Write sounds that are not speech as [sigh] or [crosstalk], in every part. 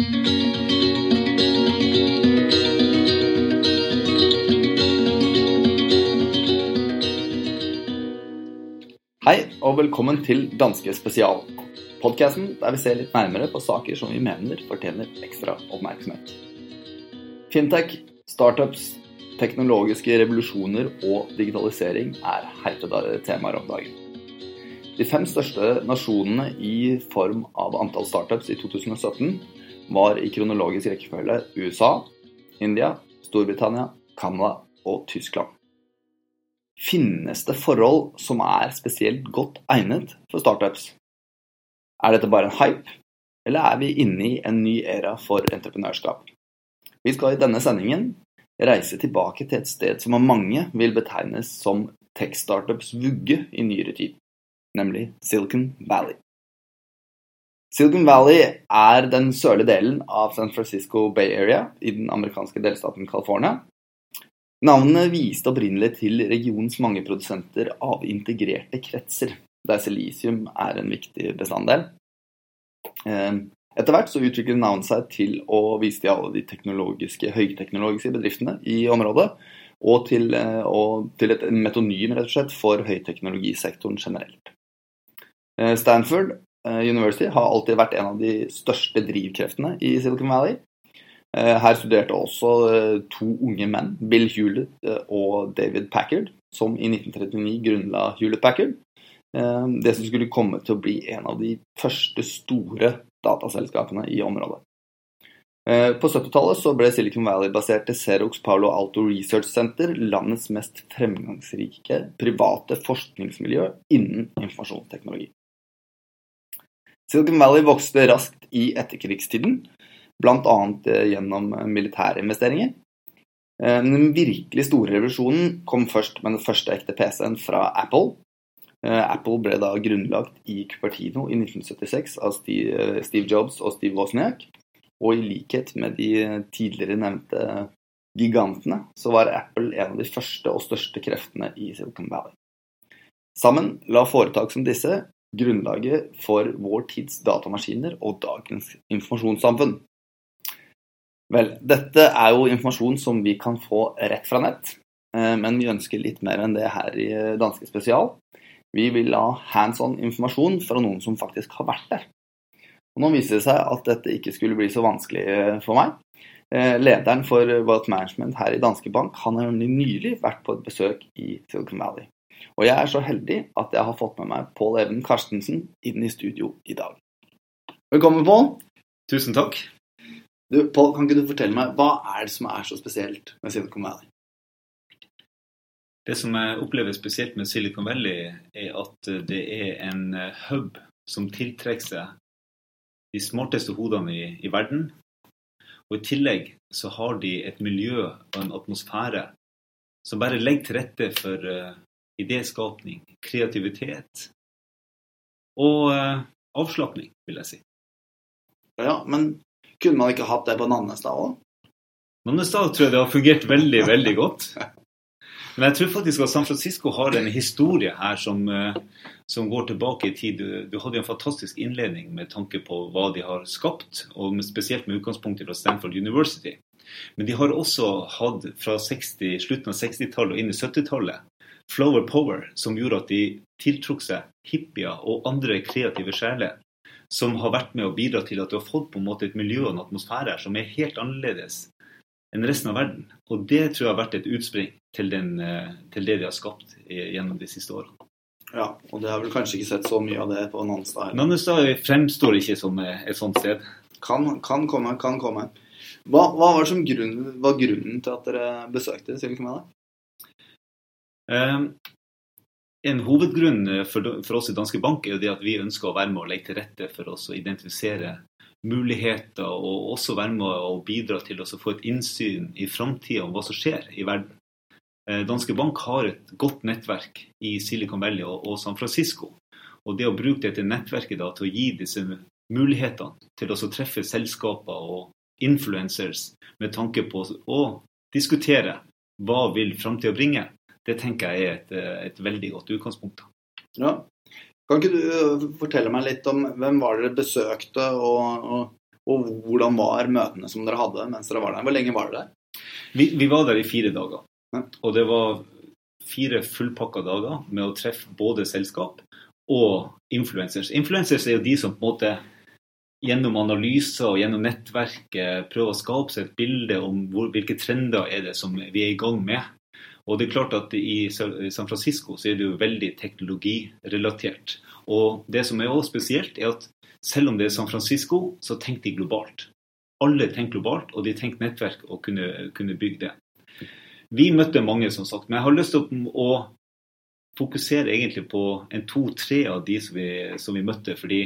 Hei og velkommen til Danske spesial. Podkasten der vi ser litt nærmere på saker som vi mener fortjener ekstra oppmerksomhet. Fintech, startups, teknologiske revolusjoner og digitalisering er heitede temaer om dagen. De fem største nasjonene i form av antall startups i 2017 var i kronologisk rekkefølge USA, India, Storbritannia, Canada og Tyskland. Finnes det forhold som er spesielt godt egnet for startups? Er dette bare en hype, eller er vi inne i en ny æra for entreprenørskap? Vi skal i denne sendingen reise tilbake til et sted som av mange vil betegnes som tech-startups vugge i nyere tid nemlig Silicon Valley. Silicon Valley er den sørlige delen av San Francisco Bay Area i den amerikanske delstaten California. Navnet viste opprinnelig til regionens mange produsenter av integrerte kretser, der silisium er en viktig bestanddel. Eh, etter hvert så utviklet navnet seg til å vise til alle de teknologiske, høyteknologiske bedriftene i området, og til, eh, og til et metonym rett og slett for høyteknologisektoren generelt. Eh, Stanford University har alltid vært en av de største drivkreftene i Silicon Valley. Eh, her studerte også to unge menn, Bill Hewlett og David Packard, som i 1939 grunnla Hewlett Packard. Det som skulle komme til å bli en av de første store dataselskapene i området. På 70-tallet ble Silicon Valley-baserte Xerox Paulo Alto Research Center landets mest fremgangsrike private forskningsmiljø innen informasjonsteknologi. Silicon Valley vokste raskt i etterkrigstiden, bl.a. Eh, gjennom militære investeringer. Eh, den virkelig store revolusjonen kom først med den første ekte PC-en fra Apple. Eh, Apple ble da grunnlagt i Cupertino i 1976 av Steve Jobs og Steve Wozniak. Og i likhet med de tidligere nevnte gigantene, så var Apple en av de første og største kreftene i Silicon Valley. Sammen la foretak som disse grunnlaget for vår tids datamaskiner og dagens informasjonssamfunn. Vel, dette er jo informasjon som vi kan få rett fra nett, eh, men vi ønsker litt mer enn det her i Danske Spesial. Vi vil ha hands on informasjon fra noen som faktisk har vært der. Og nå viser det seg at dette ikke skulle bli så vanskelig eh, for meg. Eh, lederen for Wealth Management her i Danske Bank han har nylig vært på et besøk i Silicon Valley. Og jeg er så heldig at jeg har fått med meg Pål Even Karstensen inn i studio i dag. Velkommen, Pål. Tusen takk. Du, Pål, kan ikke du fortelle meg, hva er det som er så spesielt med Silicon Valley? Det som jeg opplever spesielt med Silicon Valley, er at det er en hub som tiltrekker seg de smarteste hodene i, i verden. Og i tillegg så har de et miljø og en atmosfære som bare legger til rette for uh, idéskapning, kreativitet og uh, avslapning, vil jeg si. Ja, men kunne man ikke hatt det på Nannestad òg? Nannestad tror jeg det har fungert veldig, veldig godt. Men jeg tror faktisk at San Francisco har en historie her som, uh, som går tilbake i tid. Du, du hadde en fantastisk innledning med tanke på hva de har skapt, og med, spesielt med utgangspunkt fra Stanford University. Men de har også hatt fra 60, slutten av 60-tallet og inn i 70-tallet Flower Power, som gjorde at de tiltrukk seg hippier og andre kreative sjeler. Som har vært med å bidra til at du har fått på en måte et miljø og en atmosfære her som er helt annerledes enn resten av verden. Og det tror jeg har vært et utspring til, den, eh, til det de har skapt gjennom de siste årene. Ja, og det har vel kanskje ikke sett så mye av det på Nannestad? Nannestad fremstår ikke som et sånt sted. Kan, kan komme, kan komme. Hva, hva var, grunn, var, grunnen til at dere besøkte Silicon Valley? Ehm, en hovedgrunn for, for, oss i Danske Bank er jo det at vi ønsker å være med og legge til rette for oss å identifisere muligheter, og også være med og bidra til å få et innsyn i framtida om hva som skjer i verden. Eh, Danske Bank har et godt nettverk i Silicon Valley og San Francisco. Og det å bruke dette nettverket da, til å gi disse mulighetene til å treffe selskaper og influencers med tanke på å diskutere hva vil framtida bringe, det tenker jeg er et, et veldig godt utgangspunkt. Ja. Kan ikke du øh, fortelle meg litt om hvem var dere besøkte, og, og, Og hvordan var møtene som dere hadde mens dere var der? Hvor lenge var dere der? Vi, vi var der i fire dager. Ja. Og det var fire fullpakka dager med å treffe både selskap og influencers. Influencers er jo de som på en måte gjennom analyser og gjennom nettverket prøver å skape seg et bilde om hvor, hvilke trender er det som vi er i gang med. Og det er klart at I San Francisco så er det jo veldig teknologirelatert. Og det som er også spesielt, er at selv om det er San Francisco, så tenker de globalt. Alle tenker globalt, og de tenker nettverk og kunne, kunne bygge det. Vi møtte mange, som sagt, men jeg har lyst til å fokusere egentlig på en to-tre av de som vi, som vi, møtte. Fordi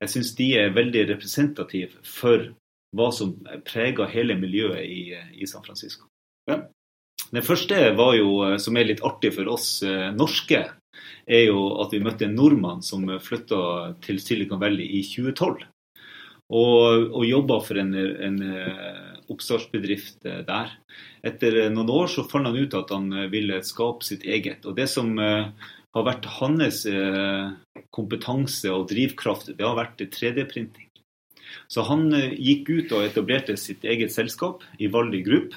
jeg syns de er veldig representative for hva som preger hele miljøet i, i San Francisco. Den første var jo, som er litt artig for oss eh, norske, er jo at vi møtte en nordmann som flytta til Silicon Valley i 2012. Og, og jobba for en, en eh, oppstartsbedrift eh, der. Etter noen år så fant han ut at han ville skape sitt eget. Og det som har vært hans kompetanse og drivkraft, det har vært 3D-printing. Så han gikk ut og etablerte sitt eget selskap i Valli Group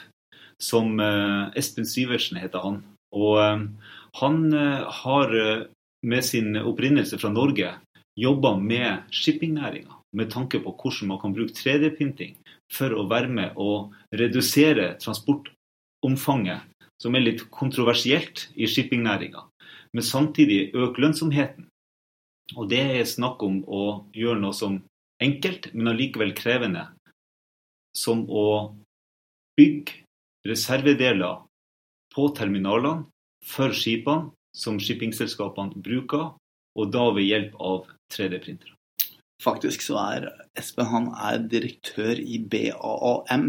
som eh, Espen Syversen heter han. Og eh, han eh, har med sin opprinnelse fra Norge jobba med shippingnæringa med tanke på hvordan man kan bruke 3D-printing for å være med å redusere transportomfanget, som er litt kontroversielt i shippingnæringa, men samtidig øke lønnsomheten. Og det er snakk om å gjøre noe som enkelt, men allikevel krevende, som å bygge reservedeler på terminalene for skipene som shippingselskapene bruker, og da ved hjelp av 3D-printere. Faktisk så er Espen han er direktør i BAAM,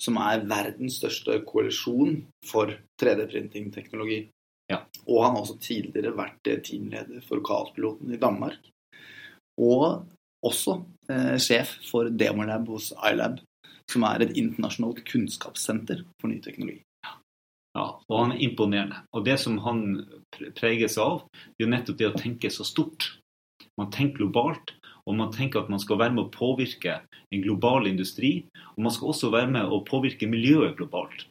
som er verdens største koalisjon for 3D-printing-teknologi. Ja. Og han har også tidligere vært teamleder for Kaospiloten i Danmark. Og også eh, sjef for Demolab hos iLab, som er et internasjonalt kunnskapssenter for ny teknologi. Ja, og han er imponerende. Og det som han preges av, det er nettopp det å tenke så stort. Man tenker globalt, og man tenker at man skal være med å påvirke en global industri. Og man skal også være med å påvirke miljøet globalt.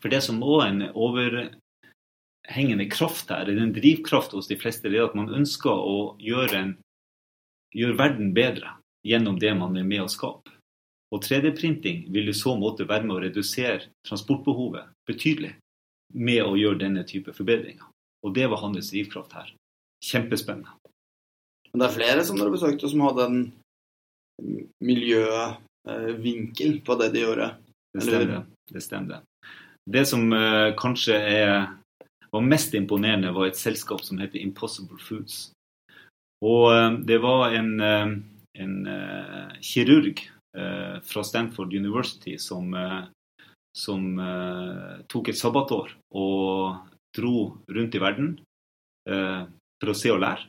For det som òg er en overhengende kraft her, en drivkraft hos de fleste, det er at man ønsker å gjøre, en, gjøre verden bedre gjennom det man er med å skape. Og 3D-printing vil i så måte være med å redusere transportbehovet betydelig med å gjøre denne type forbedringer. Og det var hans drivkraft her. Kjempespennende. Men det er flere som dere besøkte som hadde en miljøvinkel på det de gjorde? Det stemmer. Det, stemmer. det som uh, kanskje er, var mest imponerende, var et selskap som heter Impossible Foods. Og uh, det var en, uh, en kirurg Eh, fra Stanford University som, eh, som eh, tok et sabbatår og dro rundt i verden for å se og lære.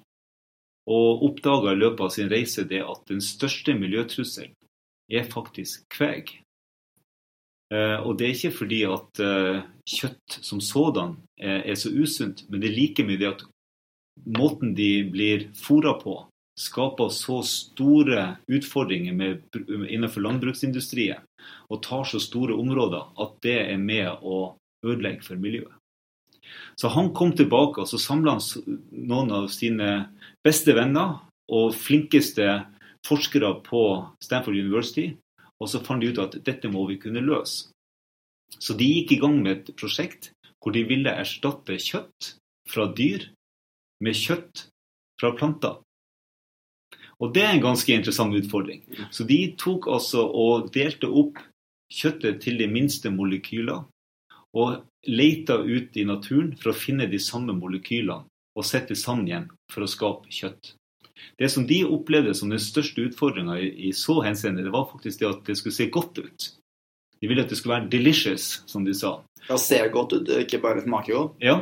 Og oppdaga i løpet av sin reise det at den største miljøtrusselen er faktisk kveg. Og det er ikke fordi at kjøtt som sådan er så usunt, men det er like mye det at måten de blir fôra på, skaper så store utfordringer med, innenfor landbruksindustrien og tar så store områder at det er med å ødelegge for miljøet. Så han kom tilbake og så samla noen av sine beste venner og flinkeste forskere på Stanford University, og så fant de ut at dette må vi kunne løse. Så de gikk i gang med et prosjekt hvor de ville erstatte kjøtt fra dyr med kjøtt fra planter. Og det er en ganske interessant utfordring. Så de tok altså og delte opp kjøttet til de minste molekyler, og leita ut i naturen for å finne de samme molekylene og sette sammen igjen for å skape kjøtt. Det som de opplevde som den største utfordringa i så henseende, det var faktisk det at det skulle se godt ut. De ville at det skulle være 'delicious', som de sa. Ja, ser godt ut, ikke bare smaker godt. Ja,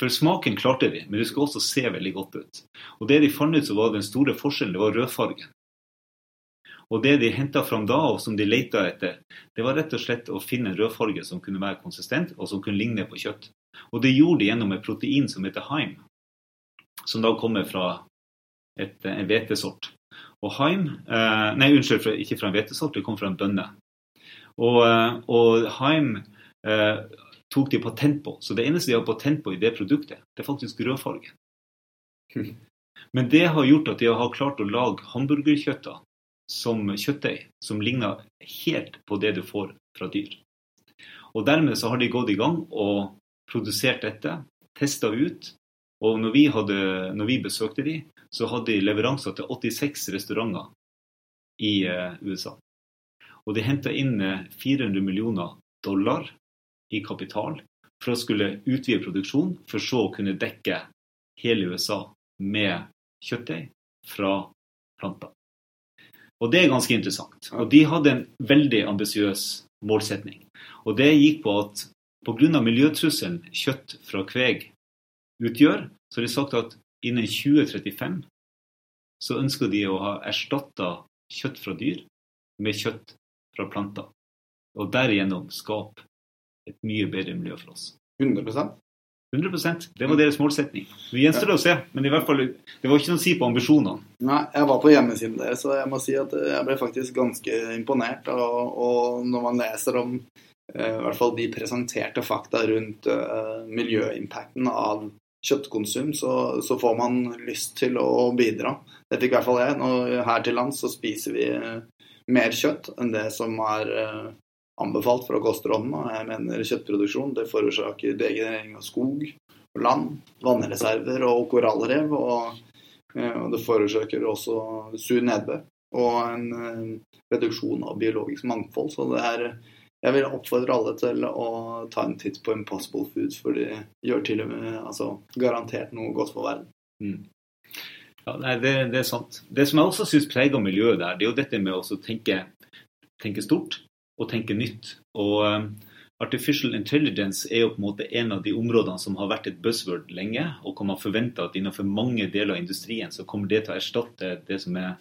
for smaken klarte de, men det skulle også se veldig godt ut. Og det de fant ut som var den store forskjellen, det var rødfargen. Og det de henta fram da, og som de leita etter, det var rett og slett å finne en rødfarge som kunne være konsistent, og som kunne ligne på kjøtt. Og det gjorde de gjennom et protein som heter Heim, som da kommer fra et, en hvetesort. Og Haim eh, Nei, unnskyld, ikke fra en hvetesort, det kom fra en bønne. Og, eh, og Haim tok de patent på. Så det eneste de har patent på i det produktet, det er faktisk rødfargen. [laughs] Men det har gjort at de har klart å lage hamburgerkjøtter som kjøttdeig som ligner helt på det du får fra dyr. Og dermed så har de gått i gang og produsert dette, testa ut. Og når vi, hadde, når vi, besøkte de, så hadde de leveranser til 86 restauranter i uh, USA. Og de henta inn 400 eh, millioner dollar i kapital for å skulle utvide produksjonen, for så å kunne dekke hele USA med kjøttdeig fra planter. Og det er ganske interessant. Og de hadde en veldig ambisiøs målsetning. Og det gikk på at pga. miljøtrusselen kjøtt fra kveg utgjør, så har de sagt at innen 2035 så ønsker de å ha erstatta kjøtt fra dyr med kjøtt fra planter. Og derigjennom skape et mye bedre miljø for oss. 100 100 Det var deres målsetning. Vi gjenstår å se, men i hvert fall, det var ikke noe å si på ambisjonene. Nei, jeg var på hjemmesiden deres, så jeg må si at jeg ble faktisk ganske imponert. Og, og når man leser om eh, i hvert fall de presenterte fakta rundt uh, miljøimpacten av kjøttkonsum, så, så, får man lyst til å bidra. Det fikk i hvert fall jeg. Nå, her til lands så spiser vi uh, mer kjøtt enn det som er uh, anbefalt fra kostrådene. Jeg mener kjøttproduksjon det forårsaker degenerering av skog, og land, vannreserver og korallrev. Og, eh, og det forårsaker også sur nedbør og en uh, reduksjon av biologisk mangfold. Så det er jeg vil oppfordre alle til å ta en titt på Impossible Foods, for de gjør til og med altså, garantert noe godt for verden. Mm. Ja, nei, det, det, er sant. Det som jeg også syns preger miljøet der, det er jo dette med å tenke, tenke stort å tenke nytt. Og um, Artificial intelligence er jo på en måte en av de områdene som har vært et buzzword lenge, og hvor man forventer at innenfor mange deler av industrien så kommer det til å erstatte det som er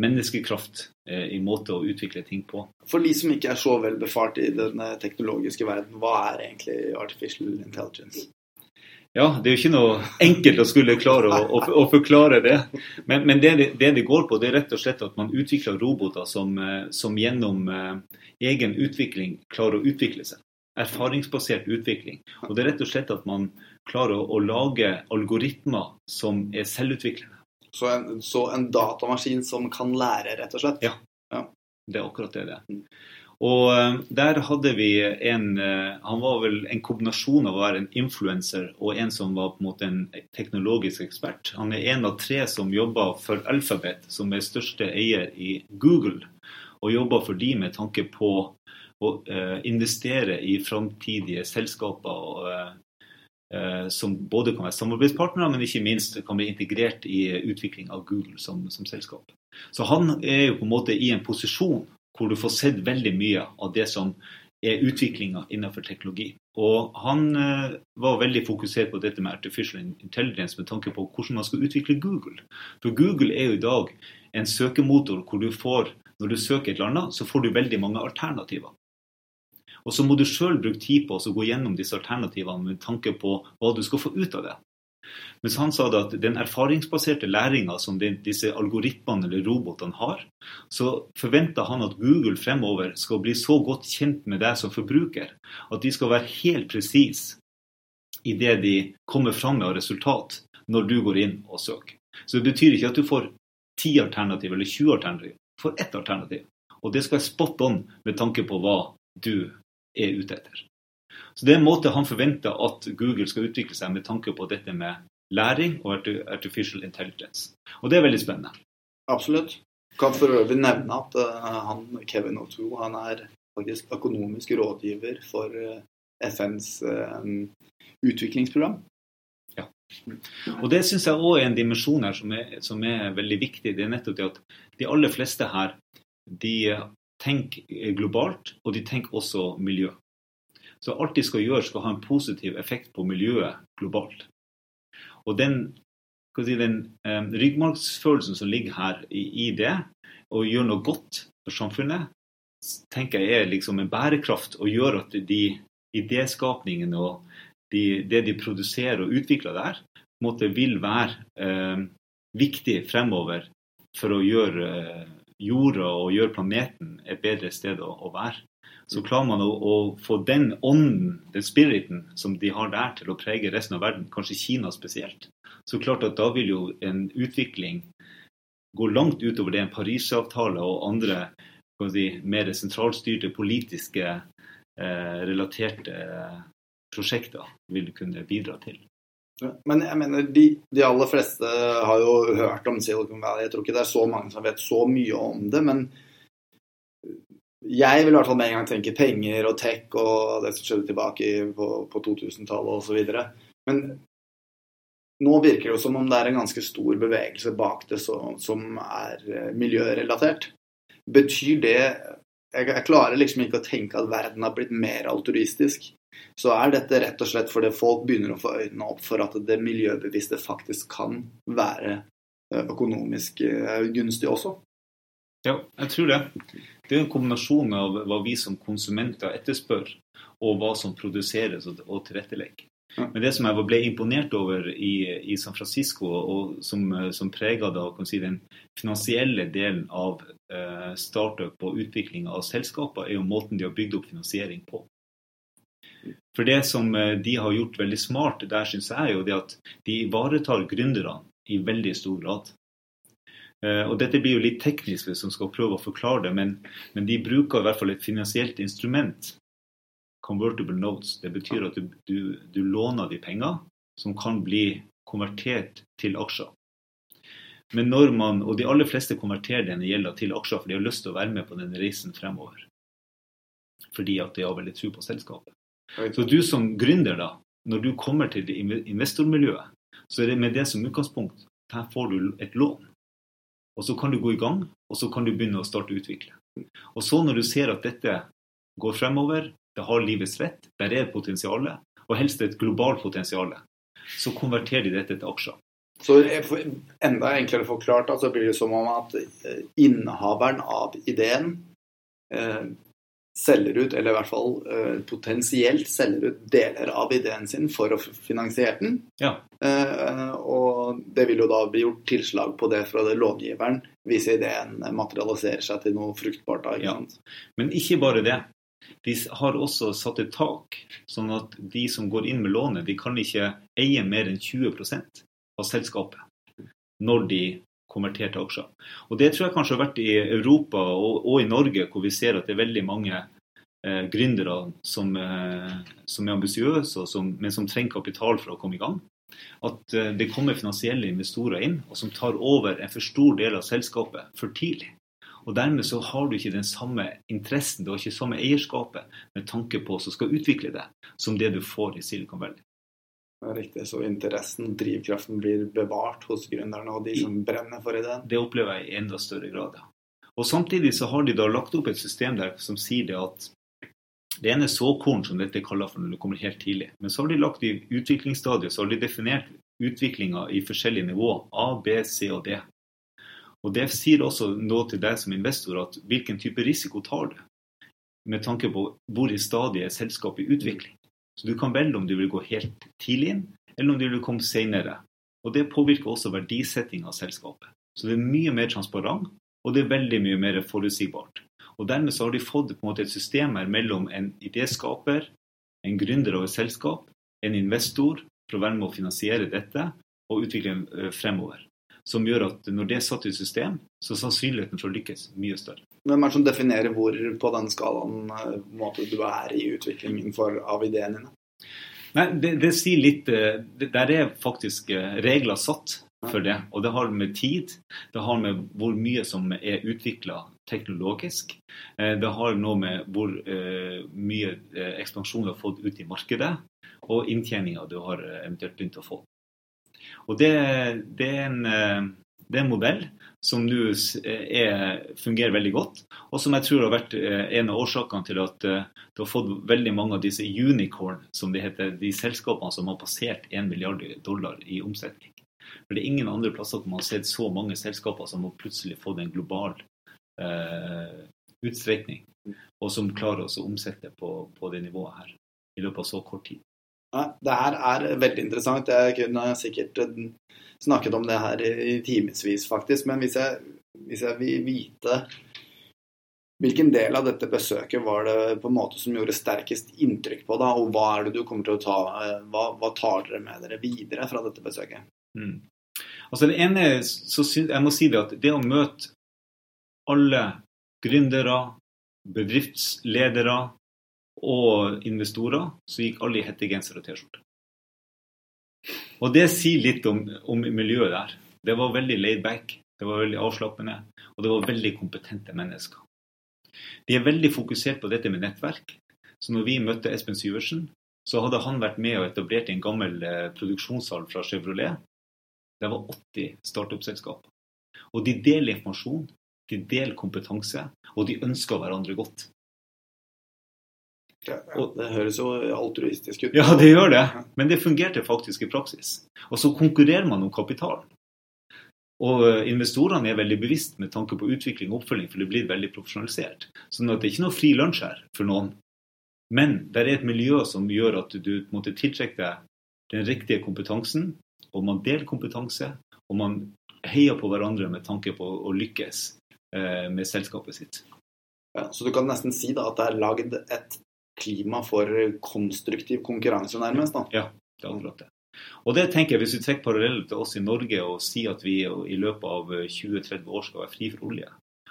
menneskekraft eh, i måte å utvikle ting på. For de som ikke er så vel befart i den teknologiske verden, hva er egentlig artificial intelligence? Ja, det er jo ikke noe enkelt å skulle klare å, å, å forklare det. Men, men det, det, det, går på, det er rett og slett at man utvikler roboter som, eh, som gjennom eh, egen utvikling klarer å utvikle seg. Erfaringsbasert utvikling. Og det er rett og slett at man klarer å, å lage algoritmer som er selvutviklende. Så en, så en, datamaskin som kan lære, rett og slett? Ja. ja. Det er akkurat det det er. Og eh, der hadde vi en eh, Han var vel en kombinasjon av å være en influenser og en som var på en måte en teknologisk ekspert. Han er en av tre som jobber for Alphabet, som er største eier i Google. Og jobber for de med tanke på å uh, investere i framtidige selskaper og, som både kan være samarbeidspartnere, men ikke minst kan bli integrert i utvikling av Google som, som selskap. Så han er jo på en måte i en posisjon hvor du får sett veldig mye av det som er utviklinga innenfor teknologi. Og han eh, var veldig fokusert på dette med artificial intelligence med tanke på hvordan man skal utvikle Google. For Google er jo i dag en søkemotor hvor du får, når du søker et eller annet, så får du veldig mange alternativer. Og så må du sjøl bruke tid på å gå gjennom disse alternativene med tanke på hva du skal få ut av det. Mens han sa at den erfaringsbaserte læringa som de, disse algoritmene eller robotene har, så forventer han at Google fremover skal bli så godt kjent med deg som forbruker at de skal være helt presise i det de kommer fram med av resultat når du går inn og søker. Så det betyr ikke at du får 10 alternativ eller 20 alternativ. Du får ett alternativ. Og det skal være spot on med tanke på hva du er ute etter. Så det er en måte han forventer at Google skal utvikle seg med tanke på dette med læring og artificial intelligence. Og det er veldig spennende. Absolutt. Kan for øvrig nevne at uh, han, Kevin O'Toole han er faktisk økonomisk rådgiver for eh, FNs eh, utviklingsprogram. Ja. Og Det syns jeg òg er en dimensjon her som er, som er, veldig viktig. Det er nettopp det at de aller fleste her de tenker globalt, og de tenker også miljø. Så alt de skal gjøre, skal ha en positiv effekt på miljøet globalt. Og den, si, den um, ryggmargsfølelsen som ligger her i, i det, å gjøre noe godt for samfunnet, tenker jeg er liksom en bærekraft og gjør at de idéskapningene og de, det de produserer og utvikler der, måte vil være eh, viktig fremover for å gjøre eh, jorda og gjøre planeten et bedre sted å, å være. Så klarer man å, å, få den ånden, den spiriten, som de har der, til å prege resten av verden, kanskje Kina spesielt. Så klart at da vil jo en utvikling gå langt utover det en Parisavtale og andre si, mer sentralstyrte, politiske, eh, relaterte prosjekter vil kunne bidra til. Men jeg mener, de, de, aller fleste har jo hørt om Silicon Valley. Jeg tror ikke det er så mange som vet så mye om det. Men jeg vil i hvert fall med en gang tenke penger og tech og det som skjedde tilbake på, på 2000-tallet osv. Men nå virker det jo som om det er en ganske stor bevegelse bak det så, som er eh, miljørelatert. Betyr det jeg, jeg klarer liksom ikke å tenke at verden har blitt mer altruistisk så er dette rett og slett fordi folk begynner å få øynene opp for at det miljøbevisste faktisk kan være eh, økonomisk eh, gunstig også. Ja, jeg tror det. Det er en kombinasjon av hva vi som konsumenter etterspør, og hva som produseres og tilrettelegger. Men det som jeg ble imponert over i, i San Francisco, og som, som prega si, den finansielle delen av eh, startup og utvikling av selskaper, er jo måten de har bygd opp finansiering på. For det som eh, de har gjort veldig smart der, syns jeg, er jo det at de ivaretar gründerne i veldig stor grad. Eh, og Dette blir jo litt teknisk hvis man skal prøve å forklare det, men, men, de bruker i hvert fall et finansielt instrument. Convertible notes. Det betyr at du, du, du låner de penger som kan bli konvertert til aksjer. Men når man, Og de aller fleste konverterer denne gjelda til aksjer, for de har lyst til å være med på denne reisen fremover. Fordi at de har veldig tro på selskapet. Så du som gründer, da, når du kommer til investormiljøet, så er det med det som utgangspunkt. Her får du et lån. Og så kan du gå i gang, og så kan du begynne å starte å utvikle. Og så når du ser at dette går fremover, det har livets rett, der er et potensial, og helst et globalt potensial, så konverterer de dette til aksjer. Så enda enklere forklart, altså blir det som om at eh, innehaveren av ideen eh, selger ut, eller i hvert fall uh, potensielt selger ut deler av ideen sin for å finansiere den. Ja. Uh, og det vil jo da bli gjort tilslag på det fra det långiveren hvis ideen materialiserer seg til noe fruktbart. Da, ja. Men ikke bare det. De har også satt et tak, sånn at de som går inn med lånet, de kan ikke eie mer enn 20% av selskapet når de konverterte aksjer. Og Det tror jeg kanskje har vært i Europa og, og i Norge, hvor vi ser at det er veldig mange eh, gründere som, eh, som er ambisiøse, men som trenger kapital for å komme i gang. At eh, det kommer finansielle investorer inn og som tar over en for stor del av selskapet for tidlig. Og Dermed så har du ikke den samme interessen, du har ikke samme eierskapet med tanke på som skal utvikle det, som det du får i Silicon Valley. Riktig, Så interessen, drivkraften, blir bevart hos gründerne og de som brenner for ideen? Det opplever jeg i enda større grad, ja. Og Samtidig så har de da lagt opp et system der som sier det at det ene såkorn, som dette kaller for når det kommer helt tidlig. Men så har de lagt i utviklingsstadiet så har de definert utviklinga i forskjellige nivåer. A, B, C og D. Og Det sier også noe til deg som investor at hvilken type risiko tar du? Med tanke på hvor i stadiet er selskapet i utvikling. Så du kan velge om du vil gå helt tidlig inn, eller om du vil komme senere. Og Det påvirker også verdisetting av selskapet. Så det er mye mer transparent, og det er veldig mye mer forutsigbart. Og Dermed så har de fått på en måte et system her mellom en idéskaper, en gründer av et selskap, en investor for å være med å finansiere dette og utvikle eh, fremover. Som gjør at når det er satt i system, så er sannsynligheten for å lykkes mye større. Hvem er det som definerer hvor på den skalaen eh, måte, du er i utviklingen for, av ideene dine? Nei, det, det, sier litt eh, det, Der er faktisk eh, regler satt for det. Og det har med tid, det har med hvor mye som er utvikla teknologisk. Det har noe med hvor mye ekspansjon du har fått ut i markedet, og inntjeninga du har eventuelt begynt å få. Og det, det er en det er en modell som nå fungerer veldig godt, og som jeg tror har vært eh, en av årsakene til at eh, du har fått veldig mange av disse unicorn, som de heter, de selskapene som har passert 1 milliard dollar i omsetning. For Det er ingen andre plasser hvor man har sett så mange selskaper som har plutselig fått en global eh, utstrekning, og som klarer å omsette på, på det nivået her i løpet av så kort tid. Ja, det her er veldig interessant. Jeg kunne sikkert snakket om det her i timevis, faktisk. Men hvis jeg hvis jeg vil vite Hvilken del av dette besøket var det på en måte som gjorde sterkest inntrykk på deg, og hva er det du kommer til å ta eh, Hva, hva tar dere med dere videre fra dette besøket? Mm. Altså det ene, så synes, Jeg må si det at det å møte alle gründere, bedriftsledere og investorer, så gikk alle i hettegenser og T-skjorte. Og det sier litt om, om miljøet der. Det var veldig laid back, det var veldig avslappende, og det var veldig kompetente mennesker. De er veldig fokusert på dette med nettverk. Så når vi møtte Espen Syversen, så hadde han vært med og etablert en gammel eh, produksjonssal fra Chevrolet. Det var 80 startup-selskaper. Og de deler informasjon, de deler kompetanse, og de ønsker hverandre godt. Ja, det høres jo altruistisk ut. Ja, det gjør det. Men det fungerte faktisk i praksis. Og så konkurrerer man om kapitalen. Og eh, investorene er veldig bevisst med tanke på utvikling og oppfølging, for det blir veldig profesjonalisert. Sånn at det er ikke noe fri lunsj her for noen. Men det er et miljø som gjør at du måtte tiltrekke deg den riktige kompetansen, og man deler kompetanse, og man heier på hverandre med tanke på å lykkes eh, med selskapet sitt. Ja, så du kan nesten si da at det er lagd et klima for konstruktiv konkurranse, nærmest? da? Ja, det er akkurat det. Og det tenker jeg, Hvis vi trekker paralleller til oss i Norge og sier at vi i løpet av 20-30 år skal være fri for olje,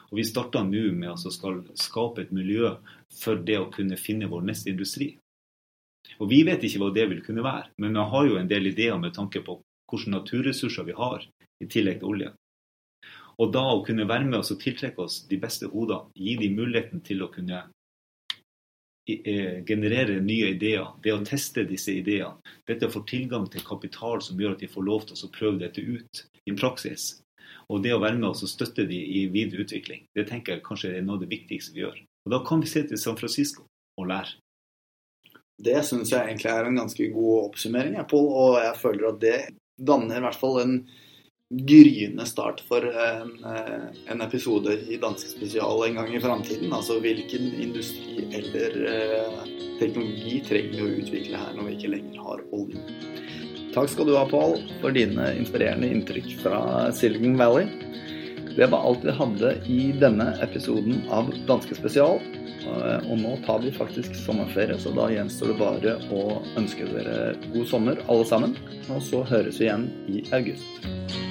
og vi starter nå med å skal skape et miljø for det å kunne finne vår neste industri. Og Vi vet ikke hva det vil kunne være, men vi har jo en del ideer med tanke på hvilke naturressurser vi har, i tillegg til olje. Og da å kunne være med oss og tiltrekke oss de beste hodene, gi dem muligheten til å kunne Eh, generere nye ideer, det å teste disse ideene, dette å få tilgang til kapital som gjør at de får lov til å prøve dette ut i praksis, og det å være med og støtte de i videre utvikling, det tenker jeg kanskje er noe av det viktigste vi gjør. Og Da kan vi se til San Francisco og lære. Det syns jeg egentlig er en ganske god oppsummering, Pål, og jeg føler at det danner i hvert fall en gryende start for en, eh, en, episode i Danske Spesial en gang i framtiden. Altså hvilken industri eller eh, teknologi trenger vi å utvikle her når vi ikke lenger har olje. Takk skal du ha, Pål, for dine inspirerende inntrykk fra Silicon Valley. Det var alt vi hadde i denne episoden av Danske Spesial. Og nå tar vi faktisk sommerferie, så da gjenstår det bare å ønske dere god sommer, alle sammen. Og så høres vi igjen i august.